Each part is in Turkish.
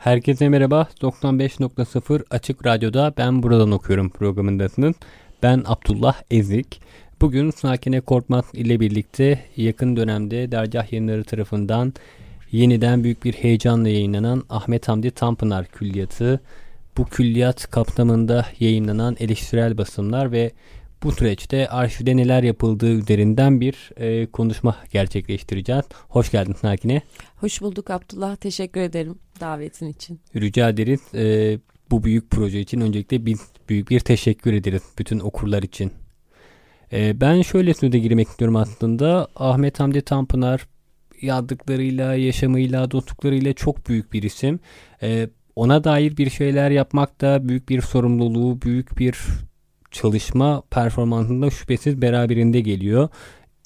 Herkese merhaba. 95.0 Açık Radyo'da Ben Buradan Okuyorum programındasınız. Ben Abdullah Ezik. Bugün Sakine Korkmaz ile birlikte yakın dönemde Dergah Yayınları tarafından yeniden büyük bir heyecanla yayınlanan Ahmet Hamdi Tanpınar Külliyatı, bu külliyat kapsamında yayınlanan eleştirel basımlar ve bu süreçte arşivde neler yapıldığı üzerinden bir e, konuşma gerçekleştireceğiz. Hoş geldin Sakine. Hoş bulduk Abdullah. Teşekkür ederim davetin için. Rica ederiz. E, bu büyük proje için öncelikle biz büyük bir teşekkür ederiz bütün okurlar için. E, ben şöyle söze girmek istiyorum aslında. Ahmet Hamdi Tanpınar yazdıklarıyla, yaşamıyla, dostluklarıyla çok büyük bir isim. E, ona dair bir şeyler yapmak da büyük bir sorumluluğu, büyük bir çalışma performansında şüphesiz beraberinde geliyor.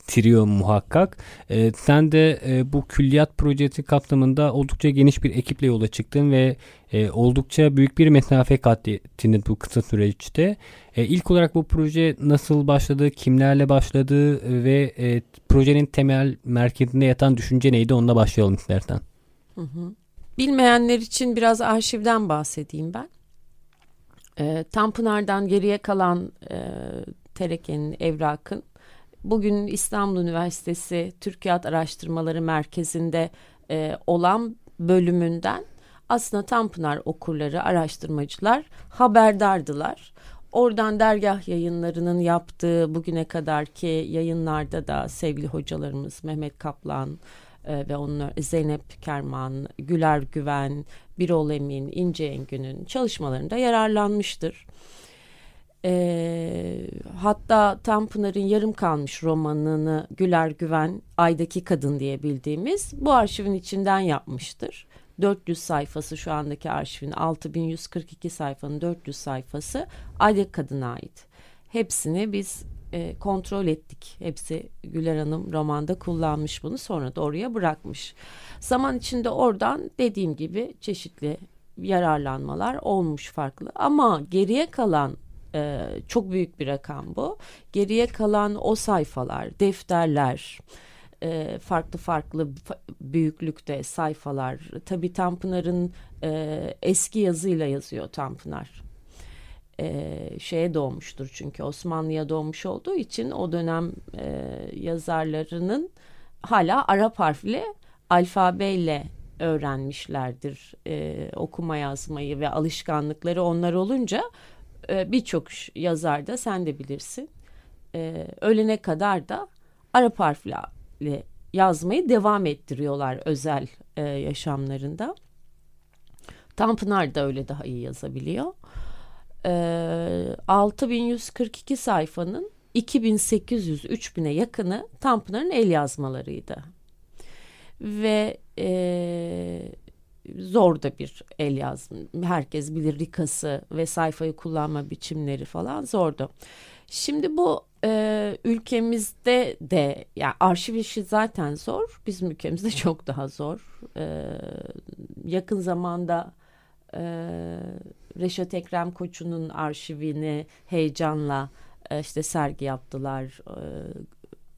Trio muhakkak. E, sen de e, bu külliyat projesi kapsamında oldukça geniş bir ekiple yola çıktın ve e, oldukça büyük bir mesafe kat ettin bu kısa süreçte. E, ilk olarak bu proje nasıl başladı, kimlerle başladı ve e, projenin temel merkezinde yatan düşünce neydi onunla başlayalım istersen. Hı hı. Bilmeyenler için biraz arşivden bahsedeyim ben. E, Tanpınar'dan geriye kalan e, Tereke'nin, Evrak'ın bugün İstanbul Üniversitesi Türkiye Araştırmaları Merkezi'nde e, olan bölümünden aslında Tanpınar okurları, araştırmacılar haberdardılar. Oradan dergah yayınlarının yaptığı bugüne kadarki yayınlarda da sevgili hocalarımız Mehmet Kaplan, e, ve onlar Zeynep Kerman, Güler Güven, Birol Emin, İnce Engün'ün çalışmalarında yararlanmıştır. E, hatta Tanpınar'ın yarım kalmış romanını Güler Güven Ay'daki Kadın diye bildiğimiz bu arşivin içinden yapmıştır. 400 sayfası şu andaki arşivin 6142 sayfanın 400 sayfası Ay'daki Kadın'a ait. Hepsini biz e, kontrol ettik. Hepsi Güler Hanım romanda kullanmış bunu sonra da oraya bırakmış. Zaman içinde oradan dediğim gibi çeşitli yararlanmalar olmuş farklı ama geriye kalan e, çok büyük bir rakam bu. Geriye kalan o sayfalar, defterler, e, farklı farklı büyüklükte sayfalar. Tabii Tanpınar'ın e, eski yazıyla yazıyor Tanpınar e, şeye doğmuştur çünkü Osmanlı'ya doğmuş olduğu için o dönem e, yazarlarının hala Arap harfli alfabeyle öğrenmişlerdir e, okuma yazmayı ve alışkanlıkları onlar olunca e, birçok yazar da sen de bilirsin e, ölene kadar da Arap harfle yazmayı devam ettiriyorlar özel e, yaşamlarında. Tanpınar da öyle daha iyi yazabiliyor e, 6142 sayfanın 2800-3000'e yakını Tanpınar'ın el yazmalarıydı. Ve e, zor da bir el yazma. Herkes bilir rikası ve sayfayı kullanma biçimleri falan zordu. Şimdi bu e, ülkemizde de yani arşiv işi zaten zor. Bizim ülkemizde çok daha zor. E, yakın zamanda e, Reşat Ekrem Koçu'nun arşivini heyecanla e, işte sergi yaptılar, e,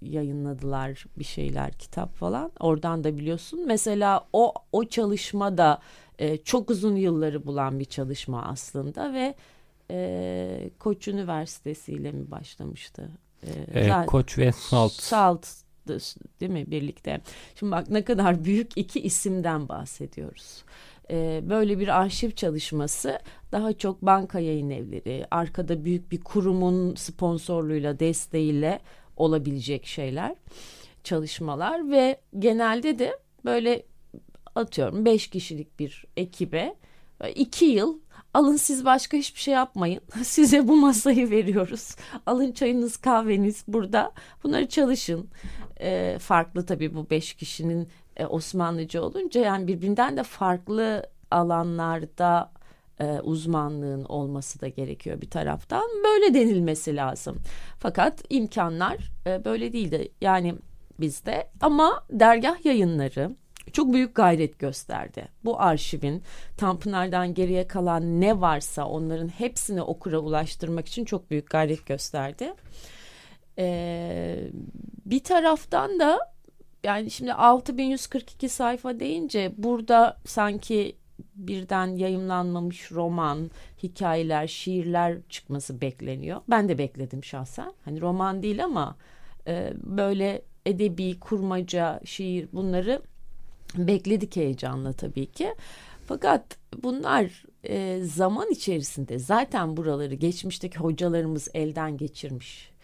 yayınladılar bir şeyler, kitap falan. Oradan da biliyorsun. Mesela o o çalışma da e, çok uzun yılları bulan bir çalışma aslında ve e, Koç Üniversitesi ile mi başlamıştı? E, e, Koç ve Salt. Salt değil mi birlikte? Şimdi bak ne kadar büyük iki isimden bahsediyoruz e, böyle bir arşiv çalışması daha çok banka yayın evleri, arkada büyük bir kurumun sponsorluğuyla, desteğiyle olabilecek şeyler, çalışmalar ve genelde de böyle atıyorum beş kişilik bir ekibe iki yıl alın siz başka hiçbir şey yapmayın. Size bu masayı veriyoruz. Alın çayınız kahveniz burada. Bunları çalışın. E, farklı tabii bu beş kişinin e, Osmanlıca olunca yani birbirinden de farklı alanlarda e, uzmanlığın olması da gerekiyor bir taraftan. Böyle denilmesi lazım. Fakat imkanlar e, böyle değildi. Yani bizde ama dergah yayınları çok büyük gayret gösterdi. Bu arşivin Tanpınar'dan geriye kalan ne varsa onların hepsini okura ulaştırmak için çok büyük gayret gösterdi. Ee, bir taraftan da yani şimdi 6142 sayfa deyince burada sanki birden yayımlanmamış roman, hikayeler, şiirler çıkması bekleniyor. Ben de bekledim şahsen. Hani roman değil ama e, böyle edebi, kurmaca, şiir bunları bekledik heyecanla tabii ki. Fakat bunlar e, zaman içerisinde zaten buraları geçmişteki hocalarımız elden geçirmiş.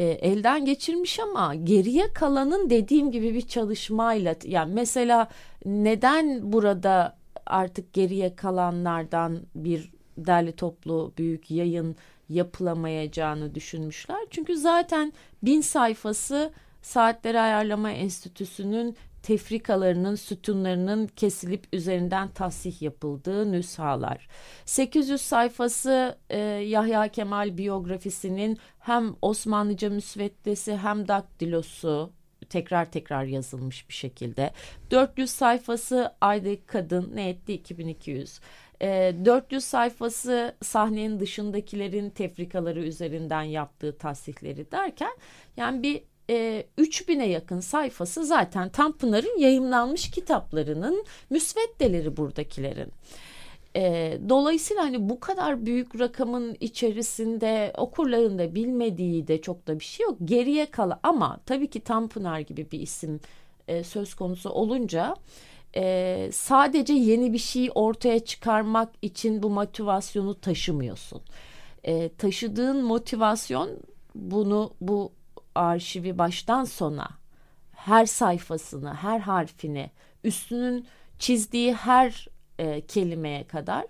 E, elden geçirmiş ama geriye kalanın dediğim gibi bir çalışmayla yani mesela neden burada artık geriye kalanlardan bir derli toplu büyük yayın yapılamayacağını düşünmüşler. Çünkü zaten bin sayfası Saatleri Ayarlama Enstitüsü'nün tefrikalarının sütunlarının kesilip üzerinden tasih yapıldığı nüshalar. 800 sayfası e, Yahya Kemal biyografisinin hem Osmanlıca müsveddesi hem daktilosu tekrar tekrar yazılmış bir şekilde. 400 sayfası Aydaki Kadın ne etti 2200. E, 400 sayfası sahnenin dışındakilerin tefrikaları üzerinden yaptığı tasihleri derken yani bir e, 3000'e yakın sayfası zaten Tanpınar'ın yayımlanmış kitaplarının müsveddeleri buradakilerin. E, dolayısıyla hani bu kadar büyük rakamın içerisinde okurların da bilmediği de çok da bir şey yok. Geriye kala ama tabii ki Tanpınar gibi bir isim e, söz konusu olunca e, sadece yeni bir şey ortaya çıkarmak için bu motivasyonu taşımıyorsun. E, taşıdığın motivasyon bunu bu arşivi baştan sona her sayfasını, her harfini, üstünün çizdiği her e, kelimeye kadar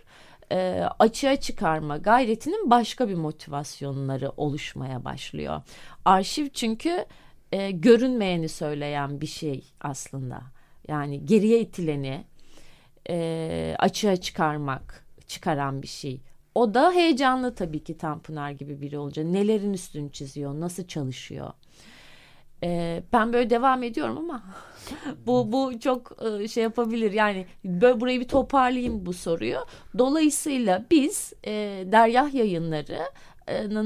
e, açığa çıkarma gayretinin başka bir motivasyonları oluşmaya başlıyor. Arşiv çünkü e, görünmeyeni söyleyen bir şey aslında. Yani geriye itileni e, açığa çıkarmak, çıkaran bir şey. O da heyecanlı tabii ki Tanpınar gibi biri olunca. Nelerin üstünü çiziyor, nasıl çalışıyor. Ee, ben böyle devam ediyorum ama bu bu çok e, şey yapabilir. Yani böyle burayı bir toparlayayım bu soruyu. Dolayısıyla biz e, Deryah Yayınları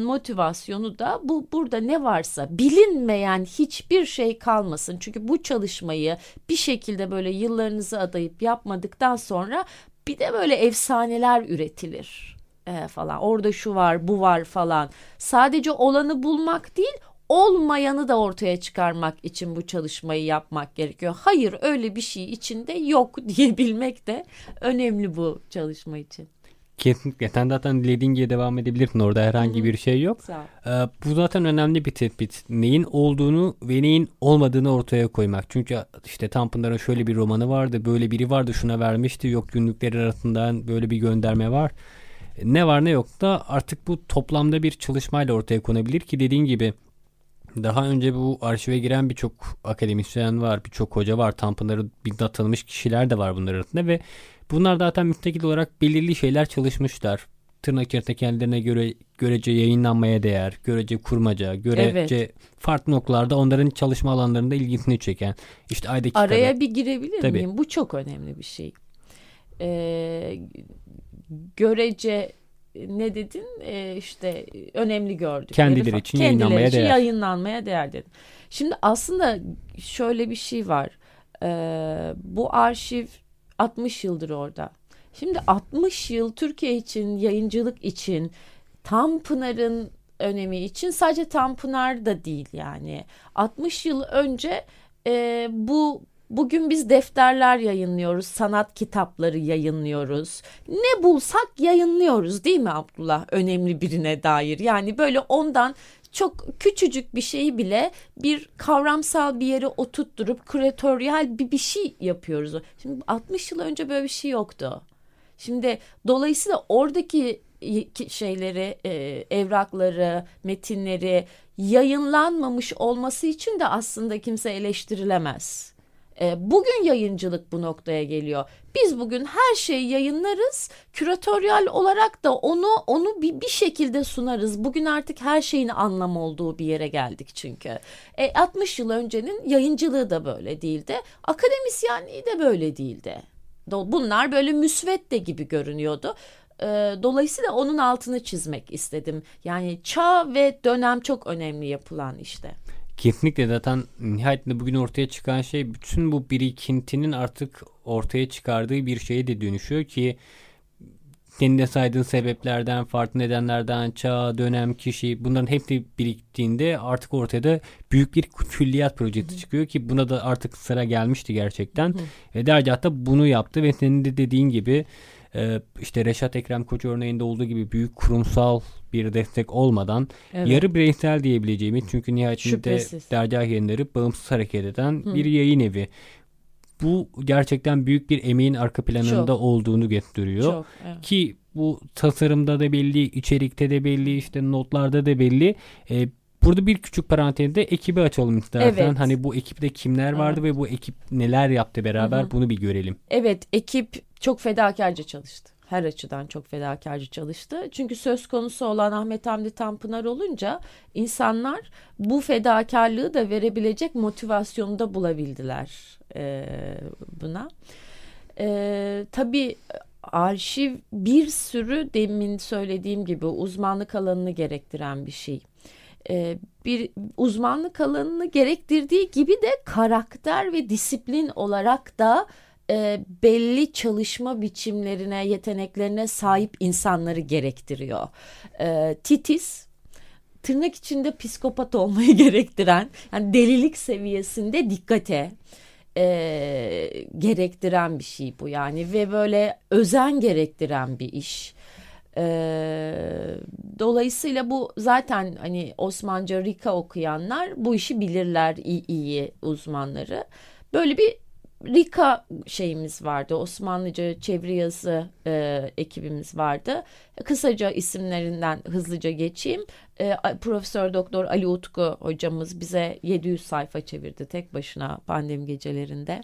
motivasyonu da bu burada ne varsa bilinmeyen hiçbir şey kalmasın. Çünkü bu çalışmayı bir şekilde böyle yıllarınızı adayıp yapmadıktan sonra bir de böyle efsaneler üretilir e, falan. Orada şu var, bu var falan. Sadece olanı bulmak değil, olmayanı da ortaya çıkarmak için bu çalışmayı yapmak gerekiyor. Hayır öyle bir şey içinde yok diyebilmek de önemli bu çalışma için. Kesinlikle. Sen zaten dilediğin gibi devam edebilirsin. Orada herhangi Hı-hı. bir şey yok. Ee, bu zaten önemli bir tespit. Neyin olduğunu ve neyin olmadığını ortaya koymak. Çünkü işte Tanpınar'ın şöyle bir romanı vardı. Böyle biri vardı şuna vermişti. Yok günlükleri arasından böyle bir gönderme var ne var ne yok da artık bu toplamda bir çalışmayla ortaya konabilir ki dediğin gibi daha önce bu arşive giren birçok akademisyen var, birçok hoca var, Tanpınar'ı bizzat tanımış kişiler de var bunlar arasında ve bunlar zaten müstakil olarak belirli şeyler çalışmışlar. Tırnak içerisinde kendilerine göre görece yayınlanmaya değer, görece kurmaca, görece evet. farklı noktalarda onların çalışma alanlarında ilgisini çeken. işte aydaki Araya kadar. bir girebilir Tabii. miyim? Bu çok önemli bir şey. Ee, görece ne dedin e, işte önemli gördük. Kendileri için kendileri yayınlanmaya için değer. yayınlanmaya değer dedin. Şimdi aslında şöyle bir şey var. Ee, bu arşiv 60 yıldır orada. Şimdi 60 yıl Türkiye için yayıncılık için Tanpınar'ın önemi için sadece Tanpınar da değil yani 60 yıl önce e, bu Bugün biz defterler yayınlıyoruz, sanat kitapları yayınlıyoruz. Ne bulsak yayınlıyoruz değil mi Abdullah? Önemli birine dair. Yani böyle ondan çok küçücük bir şeyi bile bir kavramsal bir yere oturtturup küratöryel bir bir şey yapıyoruz. Şimdi 60 yıl önce böyle bir şey yoktu. Şimdi dolayısıyla oradaki şeyleri, e, evrakları, metinleri yayınlanmamış olması için de aslında kimse eleştirilemez. E, bugün yayıncılık bu noktaya geliyor. Biz bugün her şeyi yayınlarız. Küratöryal olarak da onu onu bir, bir şekilde sunarız. Bugün artık her şeyin anlam olduğu bir yere geldik çünkü. E, 60 yıl öncenin yayıncılığı da böyle değildi. Akademisyenliği de böyle değildi. Bunlar böyle müsvedde gibi görünüyordu. E, dolayısıyla onun altını çizmek istedim. Yani çağ ve dönem çok önemli yapılan işte. Kesinlikle zaten nihayetinde bugün ortaya çıkan şey bütün bu birikintinin artık ortaya çıkardığı bir şeye de dönüşüyor ki senin de saydığın sebeplerden, farklı nedenlerden, çağ, dönem, kişi bunların hepsi biriktiğinde artık ortaya da büyük bir külliyat projesi Hı-hı. çıkıyor ki buna da artık sıra gelmişti gerçekten. Hı-hı. Ve Dercat da bunu yaptı ve senin de dediğin gibi e, işte Reşat Ekrem Koç örneğinde olduğu gibi büyük kurumsal bir destek olmadan evet. yarı bireysel diyebileceğimiz çünkü nihayetinde dergah yayınları bağımsız hareket eden Hı. bir yayın evi. Bu gerçekten büyük bir emeğin arka planında Çok. olduğunu gösteriyor. Çok, evet. Ki bu tasarımda da belli, içerikte de belli, işte notlarda da belli. E, Burada bir küçük parantezde ekibi açalım istersen. Evet. Hani bu ekipte kimler vardı evet. ve bu ekip neler yaptı beraber Hı-hı. bunu bir görelim. Evet ekip çok fedakarca çalıştı her açıdan çok fedakarcı çalıştı. Çünkü söz konusu olan Ahmet Hamdi Tanpınar olunca insanlar bu fedakarlığı da verebilecek motivasyonu da bulabildiler e, buna. E, tabii arşiv bir sürü demin söylediğim gibi uzmanlık alanını gerektiren bir şey. E, bir uzmanlık alanını gerektirdiği gibi de karakter ve disiplin olarak da e, belli çalışma biçimlerine, yeteneklerine sahip insanları gerektiriyor. E, titiz, tırnak içinde psikopat olmayı gerektiren, yani delilik seviyesinde dikkate e, gerektiren bir şey bu yani ve böyle özen gerektiren bir iş. E, dolayısıyla bu zaten hani Osmanlıca Rika okuyanlar bu işi bilirler iyi, iyi uzmanları. Böyle bir Rika şeyimiz vardı. Osmanlıca çeviri yazı e, ekibimiz vardı. Kısaca isimlerinden hızlıca geçeyim. E, Profesör Doktor Ali Utku hocamız bize 700 sayfa çevirdi tek başına pandemi gecelerinde.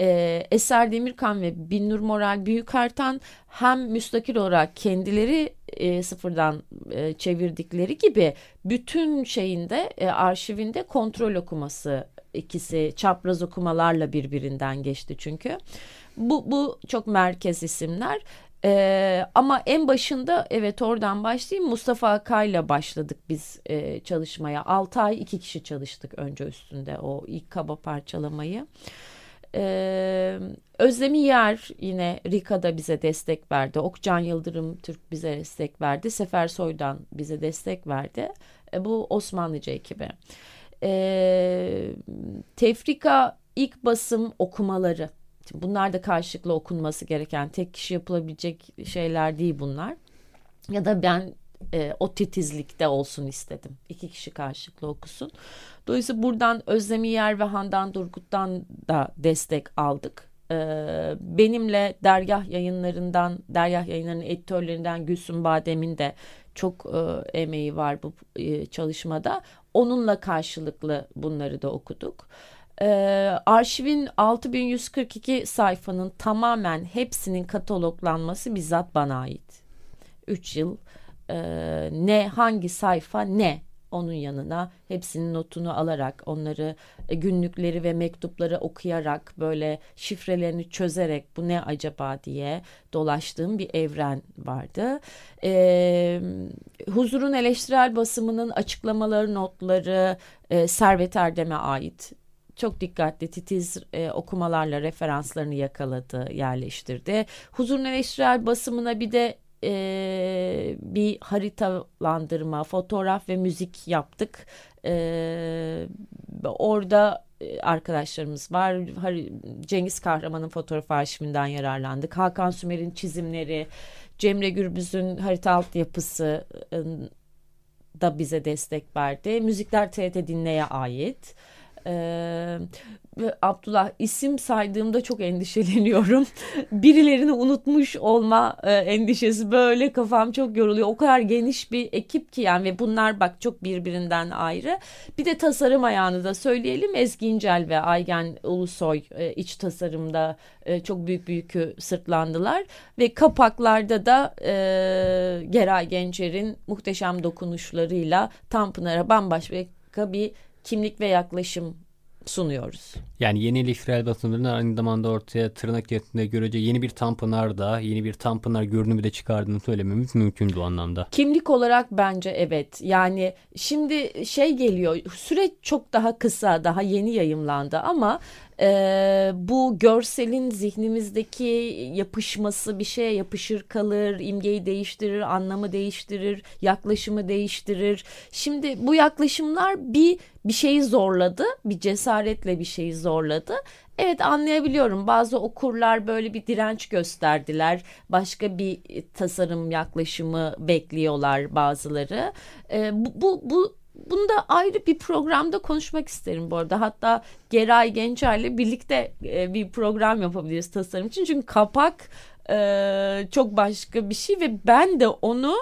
E, Eser Demirkan ve Binnur Moral Büyükartan hem müstakil olarak kendileri e, sıfırdan e, çevirdikleri gibi bütün şeyinde e, arşivinde kontrol okuması ikisi çapraz okumalarla birbirinden geçti çünkü. Bu, bu çok merkez isimler. Ee, ama en başında evet oradan başlayayım Mustafa Akay'la başladık biz e, çalışmaya. 6 ay iki kişi çalıştık önce üstünde o ilk kaba parçalamayı. Ee, Özlemi Yer yine Rika'da bize destek verdi. Okcan Yıldırım Türk bize destek verdi. Sefer Soydan bize destek verdi. E, bu Osmanlıca ekibi e, tefrika ilk basım okumaları. Bunlar da karşılıklı okunması gereken tek kişi yapılabilecek şeyler değil bunlar. Ya da ben e, o titizlikte olsun istedim. İki kişi karşılıklı okusun. Dolayısıyla buradan Özlemi Yer ve Handan Durgut'tan da destek aldık. Ee, benimle dergah yayınlarından, dergah yayınlarının editörlerinden Gülsüm Badem'in de çok e, emeği var bu e, çalışmada. Onunla karşılıklı bunları da okuduk. E, arşivin 6142 sayfanın tamamen hepsinin kataloglanması bizzat bana ait. 3 yıl e, ne hangi sayfa ne onun yanına hepsinin notunu alarak onları e, günlükleri ve mektupları okuyarak böyle şifrelerini çözerek bu ne acaba diye dolaştığım bir evren vardı. E, Huzur'un eleştirel basımının açıklamaları notları e, Servet Erdem'e ait çok dikkatli titiz e, okumalarla referanslarını yakaladı, yerleştirdi. Huzurun eleştirel basımına bir de e, bir haritalandırma, fotoğraf ve müzik yaptık. E, orada arkadaşlarımız var. Cengiz Kahraman'ın fotoğraf arşivinden yararlandık. Hakan Sümer'in çizimleri, Cemre Gürbüz'ün harita altyapısı da bize destek verdi. Müzikler TRT Dinle'ye ait. Ee, Abdullah isim saydığımda çok endişeleniyorum. Birilerini unutmuş olma e, endişesi böyle kafam çok yoruluyor. O kadar geniş bir ekip ki yani ve bunlar bak çok birbirinden ayrı. Bir de tasarım ayağını da söyleyelim. Ezgi İncel ve Aygen Ulusoy e, iç tasarımda e, çok büyük büyük sırtlandılar. Ve kapaklarda da e, Geray Gencer'in muhteşem dokunuşlarıyla Tanpınar'a bambaşka bir kimlik ve yaklaşım sunuyoruz. Yani yeni eleştirel basınların aynı zamanda ortaya tırnak içerisinde görece yeni bir Tanpınar da yeni bir Tanpınar görünümü de çıkardığını söylememiz mümkün bu anlamda. Kimlik olarak bence evet. Yani şimdi şey geliyor süreç çok daha kısa daha yeni yayımlandı ama e, bu görselin zihnimizdeki yapışması bir şeye yapışır kalır, imgeyi değiştirir, anlamı değiştirir, yaklaşımı değiştirir. Şimdi bu yaklaşımlar bir bir şeyi zorladı, bir cesaretle bir şeyi zorladı. Evet anlayabiliyorum. Bazı okurlar böyle bir direnç gösterdiler. Başka bir tasarım yaklaşımı bekliyorlar bazıları. E, bu, bu, bu bunu da ayrı bir programda konuşmak isterim bu arada. Hatta Geray Gençer'le birlikte e, bir program yapabiliriz tasarım için. Çünkü kapak e, çok başka bir şey ve ben de onu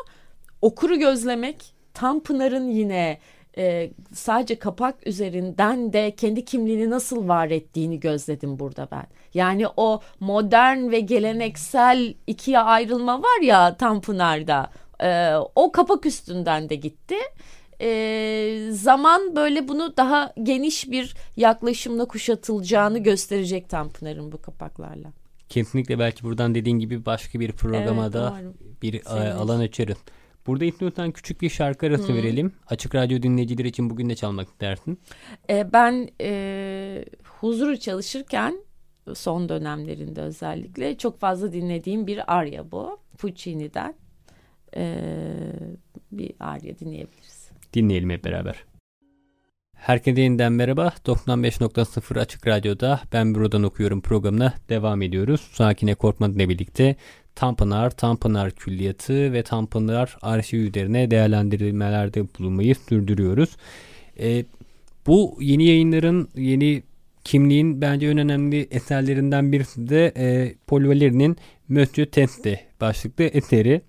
okuru gözlemek, Tanpınar'ın yine e, sadece kapak üzerinden de kendi kimliğini nasıl var ettiğini gözledim burada ben. Yani o modern ve geleneksel ikiye ayrılma var ya Tanpınar'da. E, o kapak üstünden de gitti e, zaman böyle bunu daha geniş bir yaklaşımla kuşatılacağını gösterecek Tanpınar'ın bu kapaklarla. Kesinlikle belki buradan dediğin gibi başka bir programa evet, da bir Sevinir. alan açarız. Burada İpnot'tan küçük bir şarkı arası hmm. verelim. Açık Radyo dinleyicileri için bugün ne çalmak istersin? Ee, ben e, huzuru çalışırken son dönemlerinde özellikle çok fazla dinlediğim bir arya bu. Puccini'den e, bir arya dinleyebiliriz. Dinleyelim hep beraber. Herkese yeniden merhaba. 95.0 Açık Radyo'da Ben Buradan Okuyorum programına devam ediyoruz. Sakine Korkmaz'la birlikte Tanpınar, Tanpınar Külliyatı ve Tanpınar arşiv üzerine değerlendirmelerde bulunmayı sürdürüyoruz. E, bu yeni yayınların, yeni kimliğin bence en önemli eserlerinden birisi de e, Paul Valéry'nin Monsieur Teste başlıklı eseri.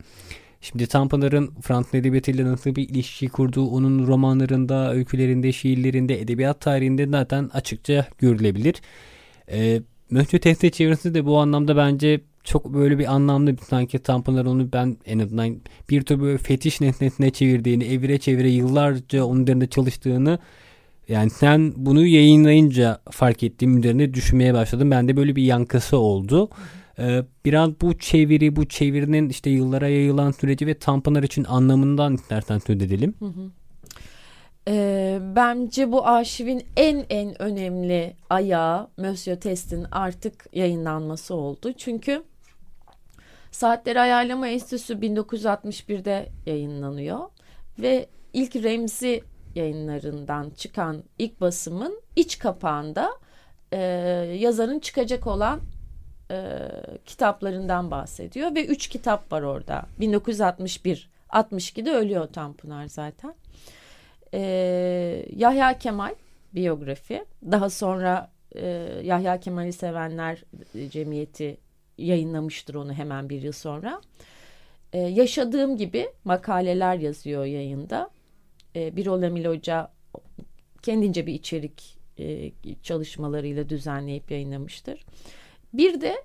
Şimdi Tanpınar'ın Fransız edebiyatıyla nasıl bir ilişki kurduğu onun romanlarında, öykülerinde, şiirlerinde, edebiyat tarihinde zaten açıkça görülebilir. E, Möhtü Teste çevirisi de bu anlamda bence çok böyle bir anlamlı sanki Tanpınar onu ben en azından bir tür böyle fetiş nesnesine çevirdiğini, evire çevire yıllarca onun üzerinde çalıştığını yani sen bunu yayınlayınca fark ettiğim üzerine düşünmeye başladım. Bende böyle bir yankısı oldu. Hı ee, biraz bu çeviri, bu çevirinin işte yıllara yayılan süreci ve Tanpınar için anlamından istersen söz edelim. E, bence bu arşivin en en önemli ayağı Monsieur Test'in artık yayınlanması oldu. Çünkü Saatleri Ayarlama Enstitüsü 1961'de yayınlanıyor ve ilk Remzi yayınlarından çıkan ilk basımın iç kapağında e, yazarın çıkacak olan e, kitaplarından bahsediyor ve üç kitap var orada. 1961, 62'de ölüyor Tanpınar zaten. E, Yahya Kemal biyografi. Daha sonra e, Yahya Kemal'i sevenler cemiyeti yayınlamıştır onu hemen bir yıl sonra. E, yaşadığım gibi makaleler yazıyor yayında. E, Birol Emil Hoca kendince bir içerik e, çalışmalarıyla düzenleyip yayınlamıştır. Bir de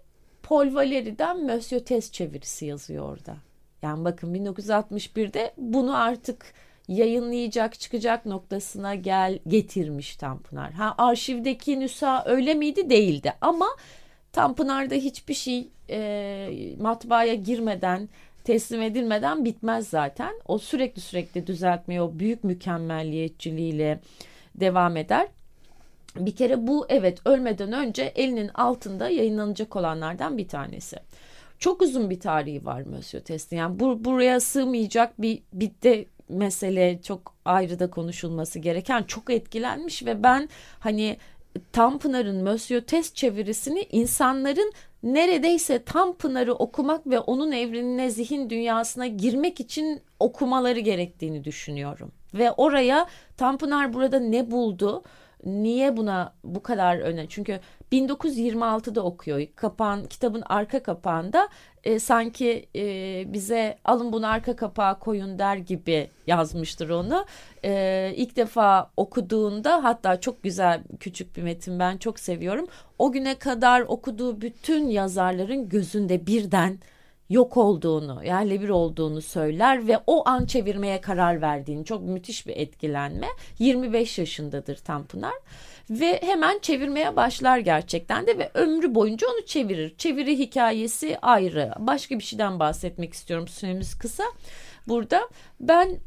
Paul Valéry'den Monsieur Test çevirisi yazıyor orada. Yani bakın 1961'de bunu artık yayınlayacak çıkacak noktasına gel getirmiş Tanpınar. Ha arşivdeki nüsa öyle miydi? Değildi ama Tanpınar'da hiçbir şey e, matbaaya girmeden teslim edilmeden bitmez zaten. O sürekli sürekli düzeltmeye o büyük mükemmelliyetçiliğiyle devam eder bir kere bu evet ölmeden önce elinin altında yayınlanacak olanlardan bir tanesi. Çok uzun bir tarihi var Monsieur Test'in. Yani bu, buraya sığmayacak bir, bir de mesele çok ayrı da konuşulması gereken çok etkilenmiş ve ben hani Tanpınar'ın Monsieur Test çevirisini insanların neredeyse Tanpınar'ı okumak ve onun evrenine zihin dünyasına girmek için okumaları gerektiğini düşünüyorum. Ve oraya Tanpınar burada ne buldu? Niye buna bu kadar öne? Çünkü 1926'da okuyor. Kapağın, kitabın arka kapağında e, sanki e, bize alın bunu arka kapağa koyun der gibi yazmıştır onu. E, ilk defa okuduğunda hatta çok güzel küçük bir metin ben çok seviyorum. O güne kadar okuduğu bütün yazarların gözünde birden yok olduğunu, yerle bir olduğunu söyler ve o an çevirmeye karar verdiğini çok müthiş bir etkilenme. 25 yaşındadır Tanpınar ve hemen çevirmeye başlar gerçekten de ve ömrü boyunca onu çevirir. Çeviri hikayesi ayrı. Başka bir şeyden bahsetmek istiyorum süremiz kısa. Burada ben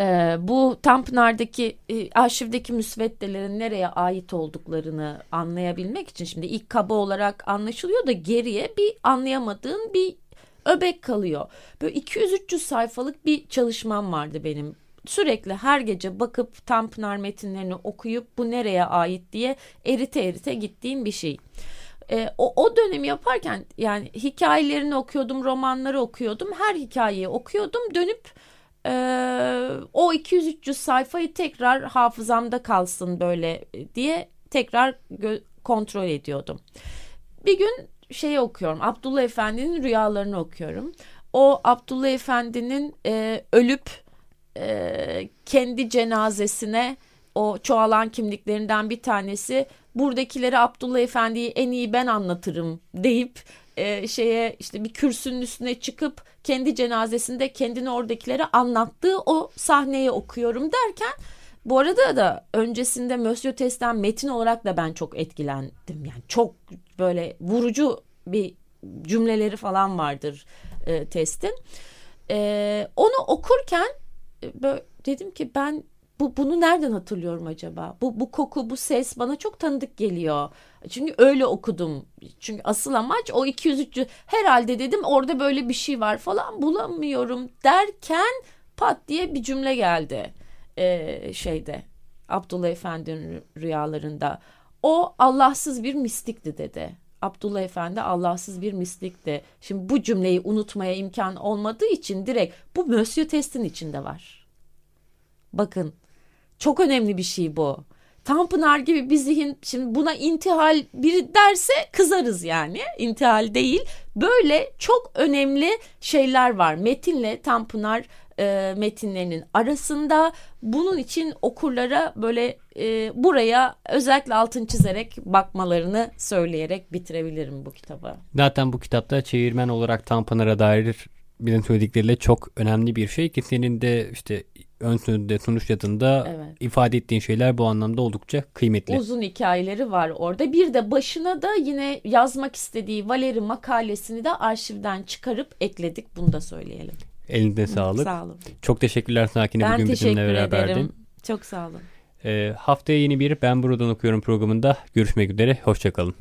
e, bu Tanpınar'daki e, arşivdeki müsveddelerin nereye ait olduklarını anlayabilmek için şimdi ilk kaba olarak anlaşılıyor da geriye bir anlayamadığın bir öbek kalıyor. Böyle 200-300 sayfalık bir çalışmam vardı benim. Sürekli her gece bakıp Tanpınar metinlerini okuyup bu nereye ait diye erite erite gittiğim bir şey. E, o, o dönemi yaparken yani hikayelerini okuyordum, romanları okuyordum. Her hikayeyi okuyordum. Dönüp e, o 200-300 sayfayı tekrar hafızamda kalsın böyle diye tekrar kontrol ediyordum. Bir gün şeyi okuyorum. Abdullah Efendi'nin rüyalarını okuyorum. O Abdullah Efendi'nin e, ölüp e, kendi cenazesine o çoğalan kimliklerinden bir tanesi buradakileri Abdullah Efendi'yi en iyi ben anlatırım deyip e, şeye işte bir kürsünün üstüne çıkıp kendi cenazesinde kendini oradakilere anlattığı o sahneyi okuyorum derken bu arada da öncesinde Monsieur Test'ten metin olarak da ben çok etkilendim. Yani çok böyle vurucu bir cümleleri falan vardır e, testin. E, onu okurken e, böyle dedim ki ben bu bunu nereden hatırlıyorum acaba? Bu bu koku, bu ses bana çok tanıdık geliyor. Çünkü öyle okudum. Çünkü asıl amaç o 200 300 herhalde dedim orada böyle bir şey var falan bulamıyorum derken pat diye bir cümle geldi. Ee, şeyde Abdullah Efendi'nin rüyalarında. O Allahsız bir mistikti dedi. Abdullah Efendi Allahsız bir mistikti. Şimdi bu cümleyi unutmaya imkan olmadığı için direkt bu Monsieur Test'in içinde var. Bakın çok önemli bir şey bu. Tanpınar gibi bir zihin şimdi buna intihal biri derse kızarız yani. İntihal değil. Böyle çok önemli şeyler var. Metinle Tanpınar e, metinlerinin arasında. Bunun için okurlara böyle e, buraya özellikle altın çizerek bakmalarını söyleyerek bitirebilirim bu kitabı. Zaten bu kitapta çevirmen olarak Tanpınar'a dair bizim söyledikleriyle çok önemli bir şey ki senin de işte ön sözde sonuç yazında evet. ifade ettiğin şeyler bu anlamda oldukça kıymetli. Uzun hikayeleri var orada. Bir de başına da yine yazmak istediği Valeri makalesini de arşivden çıkarıp ekledik. Bunu da söyleyelim. Elinde sağlık. Sağ olun. Çok teşekkürler Sakin'e bugün bizimle beraberdin. ederim. Çok sağ olun. Ee, haftaya yeni bir Ben Buradan Okuyorum programında görüşmek üzere. Hoşçakalın.